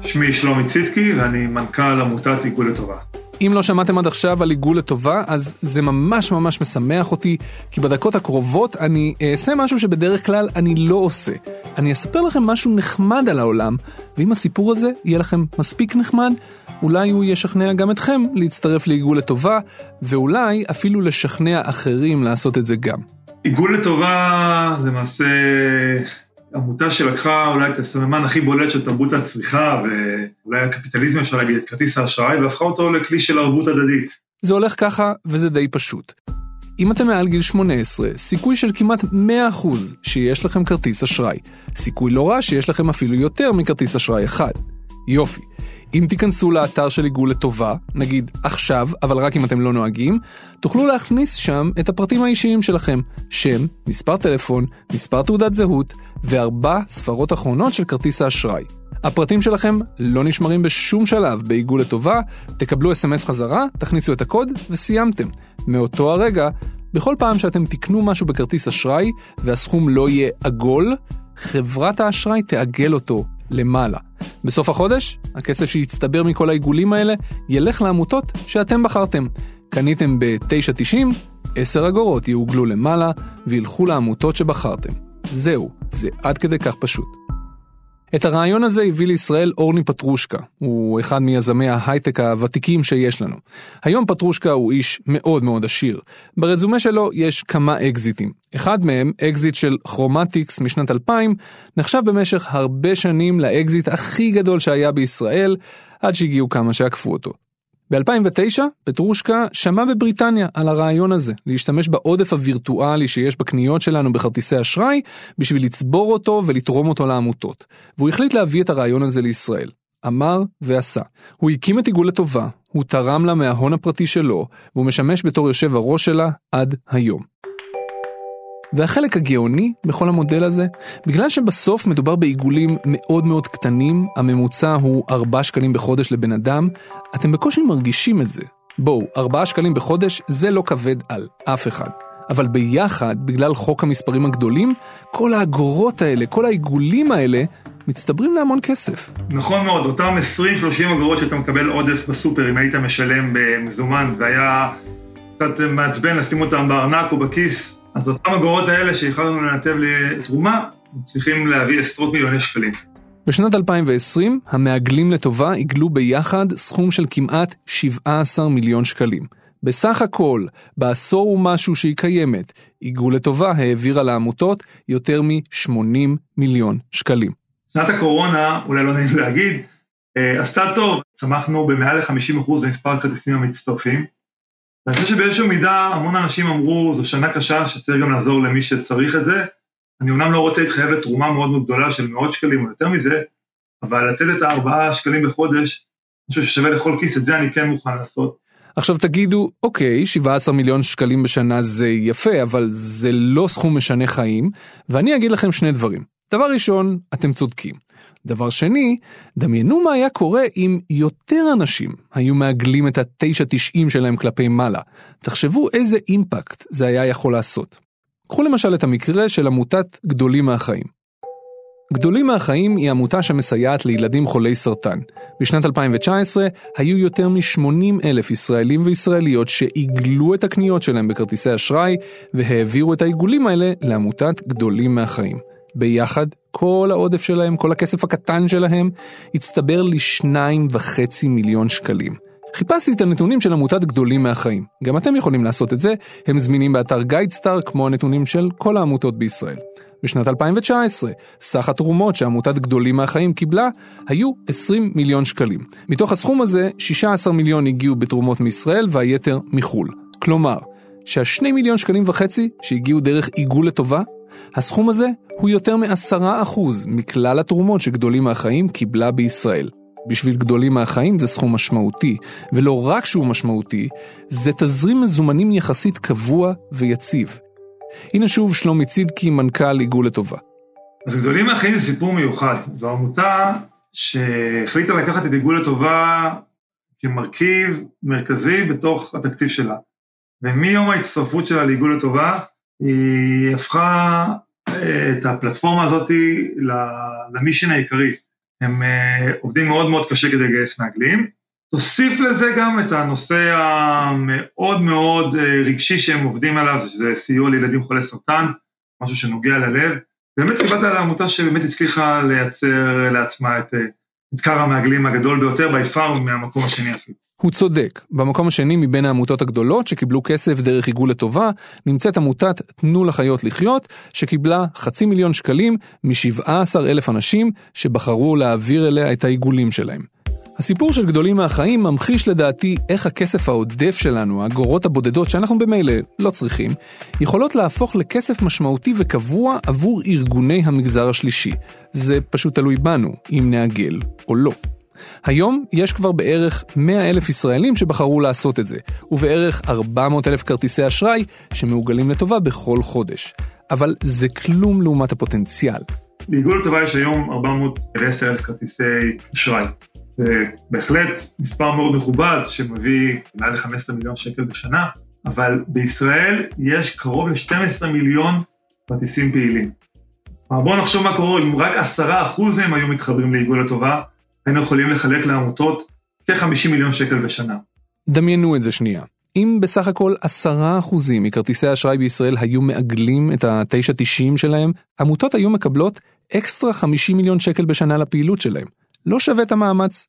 P: שמי שלומי ציטקי ואני מנכ"ל עמותת עיגול לטובה.
D: אם לא שמעתם עד עכשיו על עיגול לטובה, אז זה ממש ממש משמח אותי, כי בדקות הקרובות אני אעשה משהו שבדרך כלל אני לא עושה. אני אספר לכם משהו נחמד על העולם, ואם הסיפור הזה יהיה לכם מספיק נחמד, אולי הוא ישכנע גם אתכם להצטרף לעיגול לטובה, ואולי אפילו לשכנע אחרים לעשות את זה גם.
P: עיגול לטובה זה למעשה עמותה שלקחה אולי את הסממן הכי בולט של תרבות הצריכה, ואולי הקפיטליזם אפשר להגיד, את כרטיס האשראי, והפכה אותו לכלי של ערבות הדדית.
D: זה הולך ככה, וזה די פשוט. אם אתם מעל גיל 18, סיכוי של כמעט 100% שיש לכם כרטיס אשראי. סיכוי לא רע שיש לכם אפילו יותר מכרטיס אשראי אחד. יופי. אם תיכנסו לאתר של עיגול לטובה, נגיד עכשיו, אבל רק אם אתם לא נוהגים, תוכלו להכניס שם את הפרטים האישיים שלכם, שם, מספר טלפון, מספר תעודת זהות, וארבע ספרות אחרונות של כרטיס האשראי. הפרטים שלכם לא נשמרים בשום שלב בעיגול לטובה, תקבלו אס.אם.אס חזרה, תכניסו את הקוד וסיימתם. מאותו הרגע, בכל פעם שאתם תקנו משהו בכרטיס אשראי והסכום לא יהיה עגול, חברת האשראי תעגל אותו למעלה. בסוף החודש, הכסף שיצטבר מכל העיגולים האלה ילך לעמותות שאתם בחרתם. קניתם ב-9.90, 10 אגורות יעוגלו למעלה וילכו לעמותות שבחרתם. זהו, זה עד כדי כך פשוט. את הרעיון הזה הביא לישראל אורני פטרושקה, הוא אחד מיזמי ההייטק הוותיקים שיש לנו. היום פטרושקה הוא איש מאוד מאוד עשיר. ברזומה שלו יש כמה אקזיטים. אחד מהם, אקזיט של כרומטיקס משנת 2000, נחשב במשך הרבה שנים לאקזיט הכי גדול שהיה בישראל, עד שהגיעו כמה שעקפו אותו. ב-2009, פטרושקה שמע בבריטניה על הרעיון הזה, להשתמש בעודף הווירטואלי שיש בקניות שלנו בכרטיסי אשראי, בשביל לצבור אותו ולתרום אותו לעמותות. והוא החליט להביא את הרעיון הזה לישראל. אמר ועשה. הוא הקים את עיגול לטובה, הוא תרם לה מההון הפרטי שלו, והוא משמש בתור יושב הראש שלה עד היום. והחלק הגאוני בכל המודל הזה, בגלל שבסוף מדובר בעיגולים מאוד מאוד קטנים, הממוצע הוא 4 שקלים בחודש לבן אדם, אתם בקושי מרגישים את זה. בואו, 4 שקלים בחודש זה לא כבד על אף אחד. אבל ביחד, בגלל חוק המספרים הגדולים, כל האגורות האלה, כל העיגולים האלה, מצטברים להמון כסף.
P: נכון מאוד, אותם 20-30 אגורות שאתה מקבל עודף בסופר, אם היית משלם במזומן, והיה קצת מעצבן לשים אותם בארנק או בכיס, אז אותם אגורות האלה שיכולנו לנתב לתרומה, צריכים להביא עשרות מיליוני שקלים.
D: בשנת 2020, המעגלים לטובה עיגלו ביחד סכום של כמעט 17 מיליון שקלים. בסך הכל, בעשור ומשהו שהיא קיימת, עיגול לטובה העבירה לעמותות יותר מ-80 מיליון שקלים.
P: שנת הקורונה, אולי לא נעים להגיד, אה, עשתה טוב, צמחנו במעל ל-50% במספר הכרטיסים המצטרפים, ואני חושב שבאיזושהי מידה המון אנשים אמרו, זו שנה קשה שצריך גם לעזור למי שצריך את זה. אני אומנם לא רוצה להתחייב לתרומה מאוד מאוד גדולה של מאות שקלים או יותר מזה, אבל לתת את הארבעה שקלים בחודש, אני חושב ששווה לכל כיס, את זה אני כן מוכן לעשות.
D: עכשיו תגידו, אוקיי, 17 מיליון שקלים בשנה זה יפה, אבל זה לא סכום משנה חיים, ואני אגיד לכם שני דברים. דבר ראשון, אתם צודקים. דבר שני, דמיינו מה היה קורה אם יותר אנשים היו מעגלים את ה-9.90 שלהם כלפי מעלה. תחשבו איזה אימפקט זה היה יכול לעשות. קחו למשל את המקרה של עמותת גדולים מהחיים. גדולים מהחיים היא עמותה שמסייעת לילדים חולי סרטן. בשנת 2019 היו יותר מ-80 אלף ישראלים וישראליות שעיגלו את הקניות שלהם בכרטיסי אשראי והעבירו את העיגולים האלה לעמותת גדולים מהחיים. ביחד, כל העודף שלהם, כל הכסף הקטן שלהם, הצטבר לשניים וחצי מיליון שקלים. חיפשתי את הנתונים של עמותת גדולים מהחיים. גם אתם יכולים לעשות את זה, הם זמינים באתר גיידסטאר כמו הנתונים של כל העמותות בישראל. בשנת 2019, סך התרומות שעמותת גדולים מהחיים קיבלה היו 20 מיליון שקלים. מתוך הסכום הזה, 16 מיליון הגיעו בתרומות מישראל והיתר מחו"ל. כלומר, שהשני מיליון שקלים וחצי שהגיעו דרך עיגול לטובה, הסכום הזה הוא יותר מעשרה אחוז מכלל התרומות שגדולים מהחיים קיבלה בישראל. בשביל גדולים מהחיים זה סכום משמעותי, ולא רק שהוא משמעותי, זה תזרים מזומנים יחסית קבוע ויציב. הנה שוב שלומי צידקי, מנכ"ל עיגול לטובה.
P: אז גדולים מהחיים זה סיפור מיוחד. זו עמותה שהחליטה לקחת את עיגול לטובה כמרכיב מרכזי בתוך התקציב שלה. ומיום ההצטרפות שלה לעיגול לטובה, היא הפכה אה, את הפלטפורמה הזאת למישן העיקרי. הם אה, עובדים מאוד מאוד קשה כדי לגייס מעגלים. תוסיף לזה גם את הנושא המאוד מאוד אה, רגשי שהם עובדים עליו, שזה סיוע לילדים חולי סרטן, משהו שנוגע ללב. באמת קיבלת על העמותה שבאמת הצליחה לייצר לעצמה את, את קר המעגלים הגדול ביותר, בי פאר מהמקום השני אפילו.
D: הוא צודק. במקום השני מבין העמותות הגדולות שקיבלו כסף דרך עיגול לטובה, נמצאת עמותת תנו לחיות לחיות, שקיבלה חצי מיליון שקלים מ-17 אלף אנשים שבחרו להעביר אליה את העיגולים שלהם. הסיפור של גדולים מהחיים ממחיש לדעתי איך הכסף העודף שלנו, האגורות הבודדות שאנחנו במילא לא צריכים, יכולות להפוך לכסף משמעותי וקבוע עבור ארגוני המגזר השלישי. זה פשוט תלוי בנו, אם נעגל או לא. היום יש כבר בערך 100 אלף ישראלים שבחרו לעשות את זה, ובערך 400 אלף כרטיסי אשראי שמעוגלים לטובה בכל חודש. אבל זה כלום לעומת הפוטנציאל.
P: בעיגול לטובה יש היום 410 אלף כרטיסי אשראי. זה בהחלט מספר מאוד מכובד שמביא מעל ל-15 מיליון שקל בשנה, אבל בישראל יש קרוב ל-12 מיליון כרטיסים פעילים. בואו נחשוב מה קורה אם רק 10% מהם היו מתחברים לעיגול לטובה, היינו יכולים לחלק לעמותות כ-50 מיליון שקל בשנה.
D: דמיינו את זה שנייה. אם בסך הכל עשרה אחוזים מכרטיסי האשראי בישראל היו מעגלים את ה-9.90 שלהם, עמותות היו מקבלות אקסטרה 50 מיליון שקל בשנה לפעילות שלהם. לא שווה את המאמץ.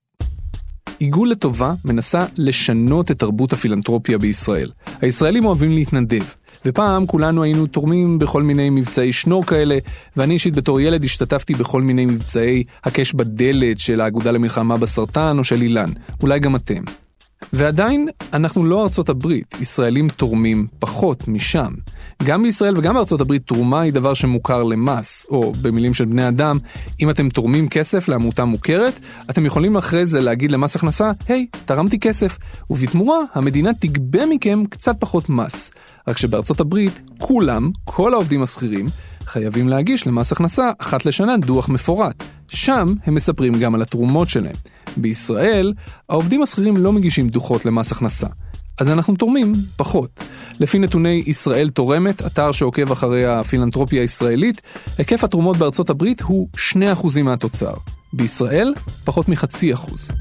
D: עיגול לטובה מנסה לשנות את תרבות הפילנטרופיה בישראל. הישראלים אוהבים להתנדב, ופעם כולנו היינו תורמים בכל מיני מבצעי שנור כאלה, ואני אישית בתור ילד השתתפתי בכל מיני מבצעי הקש בדלת של האגודה למלחמה בסרטן או של אילן. אולי גם אתם. ועדיין, אנחנו לא ארצות הברית, ישראלים תורמים פחות משם. גם בישראל וגם בארצות הברית תרומה היא דבר שמוכר למס, או במילים של בני אדם, אם אתם תורמים כסף לעמותה מוכרת, אתם יכולים אחרי זה להגיד למס הכנסה, היי, hey, תרמתי כסף, ובתמורה המדינה תגבה מכם קצת פחות מס. רק שבארצות הברית, כולם, כל העובדים השכירים, חייבים להגיש למס הכנסה אחת לשנה דוח מפורט. שם הם מספרים גם על התרומות שלהם. בישראל, העובדים השכירים לא מגישים דוחות למס הכנסה. אז אנחנו תורמים פחות. לפי נתוני ישראל תורמת, אתר שעוקב אחרי הפילנטרופיה הישראלית, היקף התרומות בארצות הברית הוא 2% מהתוצר. בישראל, פחות מחצי אחוז.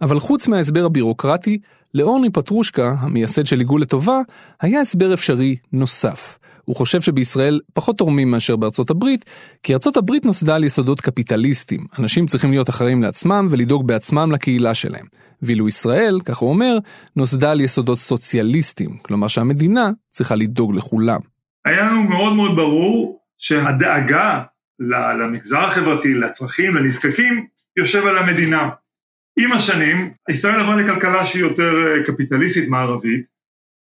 D: אבל חוץ מההסבר הבירוקרטי, לאורני פטרושקה, המייסד של עיגול לטובה, היה הסבר אפשרי נוסף. הוא חושב שבישראל פחות תורמים מאשר בארצות הברית, כי ארצות הברית נוסדה על יסודות קפיטליסטיים. אנשים צריכים להיות אחראים לעצמם ולדאוג בעצמם לקהילה שלהם. ואילו ישראל, כך הוא אומר, נוסדה על יסודות סוציאליסטיים, כלומר שהמדינה צריכה לדאוג לכולם.
P: היה לנו מאוד מאוד ברור שהדאגה למגזר החברתי, לצרכים, לנזקקים, יושב על המדינה. עם השנים, ישראל עברה לכלכלה שהיא יותר אה, קפיטליסטית מערבית,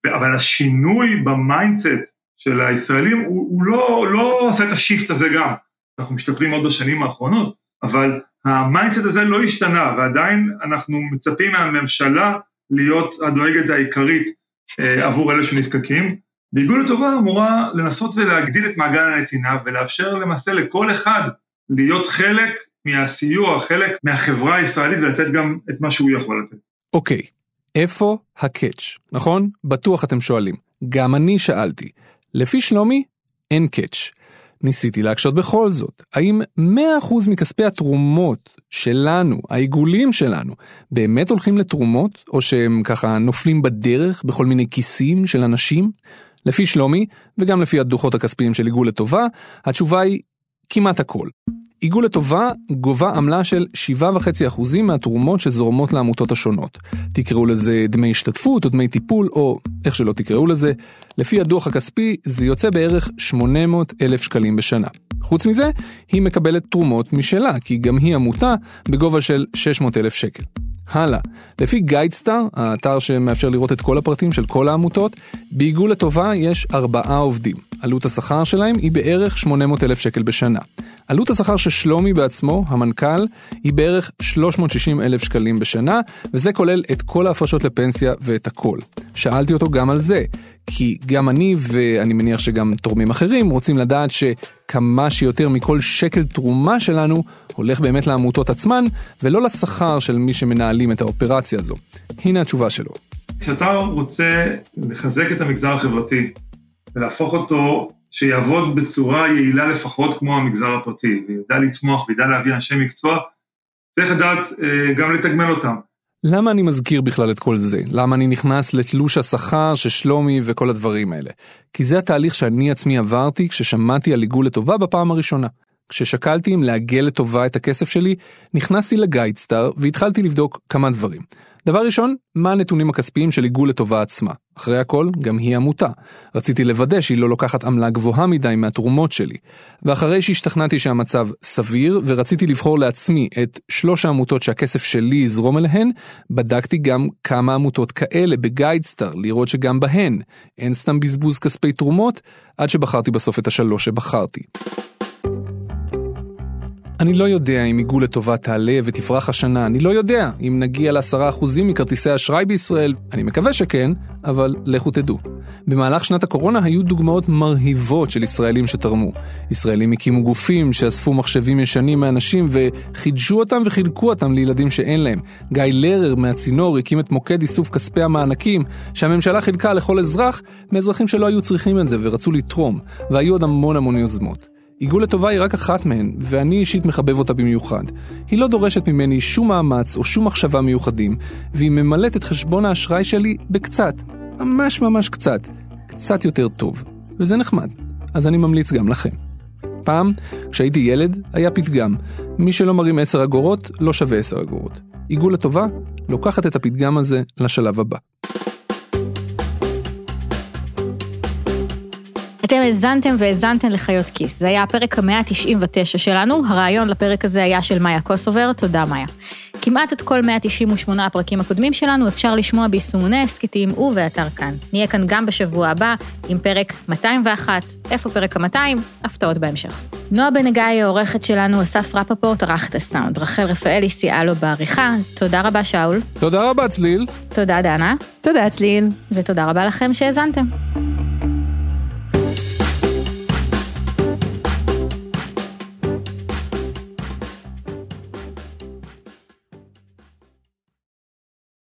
P: אבל השינוי ב mindset של הישראלים, הוא, הוא לא, לא עושה את ה shift הזה גם. אנחנו משתפרים מאוד בשנים האחרונות, אבל ה mindset הזה לא השתנה, ועדיין אנחנו מצפים מהממשלה להיות הדואגת העיקרית אה, עבור אלה שנזקקים. בעיגול לטובה אמורה לנסות ולהגדיל את מעגל הנתינה ולאפשר למעשה לכל אחד להיות חלק מהסיוע, חלק מהחברה הישראלית ולתת גם את מה שהוא יכול לתת.
D: אוקיי, איפה הקאץ', נכון? בטוח אתם שואלים. גם אני שאלתי. לפי שלומי, אין קאץ'. ניסיתי להקשות בכל זאת, האם 100% מכספי התרומות שלנו, העיגולים שלנו, באמת הולכים לתרומות, או שהם ככה נופלים בדרך בכל מיני כיסים של אנשים? לפי שלומי, וגם לפי הדוחות הכספיים של עיגול לטובה, התשובה היא כמעט הכל. עיגול לטובה גובה עמלה של 7.5% מהתרומות שזורמות לעמותות השונות. תקראו לזה דמי השתתפות או דמי טיפול או איך שלא תקראו לזה, לפי הדוח הכספי זה יוצא בערך 800 אלף שקלים בשנה. חוץ מזה, היא מקבלת תרומות משלה, כי גם היא עמותה בגובה של 600 אלף שקל. הלאה, לפי גיידסטאר, האתר שמאפשר לראות את כל הפרטים של כל העמותות, בעיגול לטובה יש ארבעה עובדים. עלות השכר שלהם היא בערך 800 אלף שקל בשנה. עלות השכר של שלומי בעצמו, המנכ"ל, היא בערך 360 אלף שקלים בשנה, וזה כולל את כל ההפרשות לפנסיה ואת הכל. שאלתי אותו גם על זה, כי גם אני ואני מניח שגם תורמים אחרים רוצים לדעת שכמה שיותר מכל שקל תרומה שלנו הולך באמת לעמותות עצמן, ולא לשכר של מי שמנהלים את האופרציה הזו. הנה התשובה שלו.
P: כשאתה רוצה לחזק את המגזר החברתי ולהפוך אותו שיעבוד בצורה יעילה לפחות כמו המגזר הפרטי, וידע לצמוח וידע להביא אנשי מקצוע, צריך לדעת אה, גם לתגמל אותם.
D: למה אני מזכיר בכלל את כל זה? למה אני נכנס לתלוש השכר של שלומי וכל הדברים האלה? כי זה התהליך שאני עצמי עברתי כששמעתי על עיגול לטובה בפעם הראשונה. כששקלתי אם לעגל לטובה את הכסף שלי, נכנסתי לגיידסטאר והתחלתי לבדוק כמה דברים. דבר ראשון, מה הנתונים הכספיים של עיגול לטובה עצמה? אחרי הכל, גם היא עמותה. רציתי לוודא שהיא לא לוקחת עמלה גבוהה מדי מהתרומות שלי. ואחרי שהשתכנעתי שהמצב סביר, ורציתי לבחור לעצמי את שלוש העמותות שהכסף שלי יזרום אליהן, בדקתי גם כמה עמותות כאלה בגיידסטאר, לראות שגם בהן אין סתם בזבוז כספי תרומות, עד שבחרתי בסוף את השלוש שבחרתי. אני לא יודע אם עיגול לטובה תעלה ותפרח השנה, אני לא יודע אם נגיע לעשרה אחוזים מכרטיסי אשראי בישראל, אני מקווה שכן, אבל לכו תדעו. במהלך שנת הקורונה היו דוגמאות מרהיבות של ישראלים שתרמו. ישראלים הקימו גופים שאספו מחשבים ישנים מאנשים וחידשו אותם וחילקו אותם לילדים שאין להם. גיא לרר מהצינור הקים את מוקד איסוף כספי המענקים שהממשלה חילקה לכל אזרח מאזרחים שלא היו צריכים את זה ורצו לתרום, והיו עוד המון המון יוזמות. עיגול לטובה היא רק אחת מהן, ואני אישית מחבב אותה במיוחד. היא לא דורשת ממני שום מאמץ או שום מחשבה מיוחדים, והיא ממלאת את חשבון האשראי שלי בקצת, ממש ממש קצת, קצת יותר טוב. וזה נחמד, אז אני ממליץ גם לכם. פעם, כשהייתי ילד, היה פתגם, מי שלא מרים 10 אגורות, לא שווה 10 אגורות. עיגול לטובה, לוקחת את הפתגם הזה לשלב הבא.
C: אתם האזנתם והאזנתם לחיות כיס. זה היה הפרק ה-199 שלנו, הרעיון לפרק הזה היה של מאיה קוסובר, תודה מאיה. כמעט את כל 198 הפרקים הקודמים שלנו אפשר לשמוע ביישומוני הסכתים ובאתר כאן. נהיה כאן גם בשבוע הבא עם פרק 201. איפה פרק ה-200? הפתעות בהמשך. נועה בנגיא היא העורכת שלנו, אסף רפפורט ערך את הסאונד, רחל רפאלי סייעה לו בעריכה. תודה רבה, שאול.
D: תודה רבה, צליל.
C: תודה, דנה.
B: תודה, צליל.
C: ותודה רבה לכם שהאזנתם.